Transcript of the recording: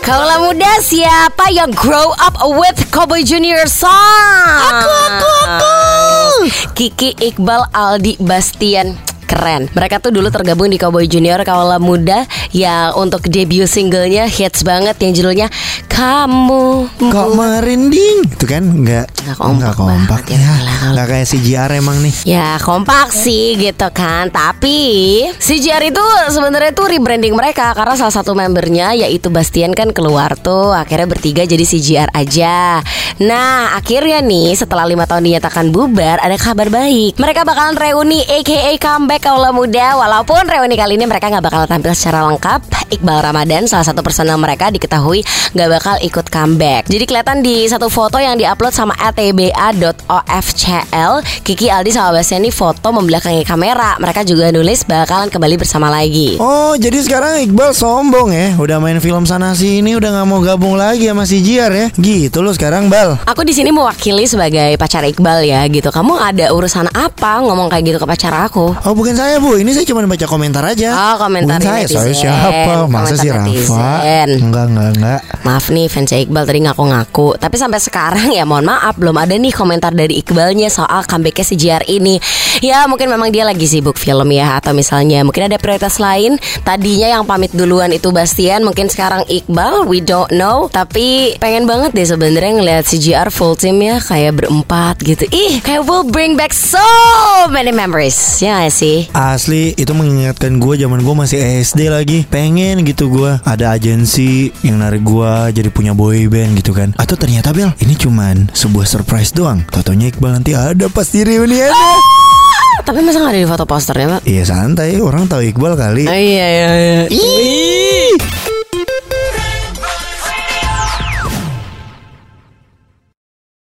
Kaulah muda siapa yang grow up with Cowboy Junior song? Aku, aku, aku. Kiki Iqbal Aldi Bastian keren. Mereka tuh dulu tergabung di Cowboy Junior Kaula Muda yang untuk debut singlenya hits banget yang judulnya Kamu. Kok merinding? Itu kan nggak Nggak kompak nggak kompak ya, ya. Nggak kayak CGR emang nih. Ya kompak sih gitu kan Tapi CJR itu sebenarnya tuh rebranding mereka Karena salah satu membernya yaitu Bastian kan keluar tuh Akhirnya bertiga jadi CJR aja Nah akhirnya nih setelah lima tahun dinyatakan bubar Ada kabar baik Mereka bakalan reuni aka comeback kaula muda Walaupun reuni kali ini mereka nggak bakal tampil secara lengkap Iqbal Ramadan salah satu personel mereka diketahui nggak bakal ikut comeback Jadi kelihatan di satu foto yang diupload sama atba.ofcl Kiki Aldi sama Bastian ini foto membelakangi kamera Mereka juga nulis bakalan kembali bersama lagi Oh, jadi sekarang Iqbal sombong ya. Udah main film sana sini, udah nggak mau gabung lagi sama CGR ya. Gitu loh sekarang, Bal. Aku di sini mewakili sebagai pacar Iqbal ya gitu. Kamu ada urusan apa ngomong kayak gitu ke pacar aku? Oh bukan saya bu, ini saya cuma baca komentar aja. Oh, komentar bukan saya, saya netizen. siapa? Masa sih Rafa? Enggak enggak enggak. Maaf nih fans Iqbal tadi ngaku-ngaku Tapi sampai sekarang ya mohon maaf Belum ada nih komentar dari Iqbalnya soal comebacknya si JR ini Ya mungkin memang dia lagi sibuk film ya Atau misalnya mungkin ada prioritas lain Tadinya yang pamit duluan itu Bastian Mungkin sekarang Iqbal We don't know Tapi pengen banget deh sebenarnya ngeliat si JR full team ya Kayak berempat gitu Ih kayak will bring back so many memories Ya gak sih? Asli. Itu mengingatkan gue zaman gue masih SD lagi. Pengen gitu gue Ada agensi yang narik gue jadi punya boy band gitu kan. Atau ternyata Bel ini cuman sebuah surprise doang. Totonya Iqbal nanti ada pas di reuniannya. Tapi masa gak ada di foto posternya pak? Iya santai. Orang tahu Iqbal kali. Oh, iya iya iya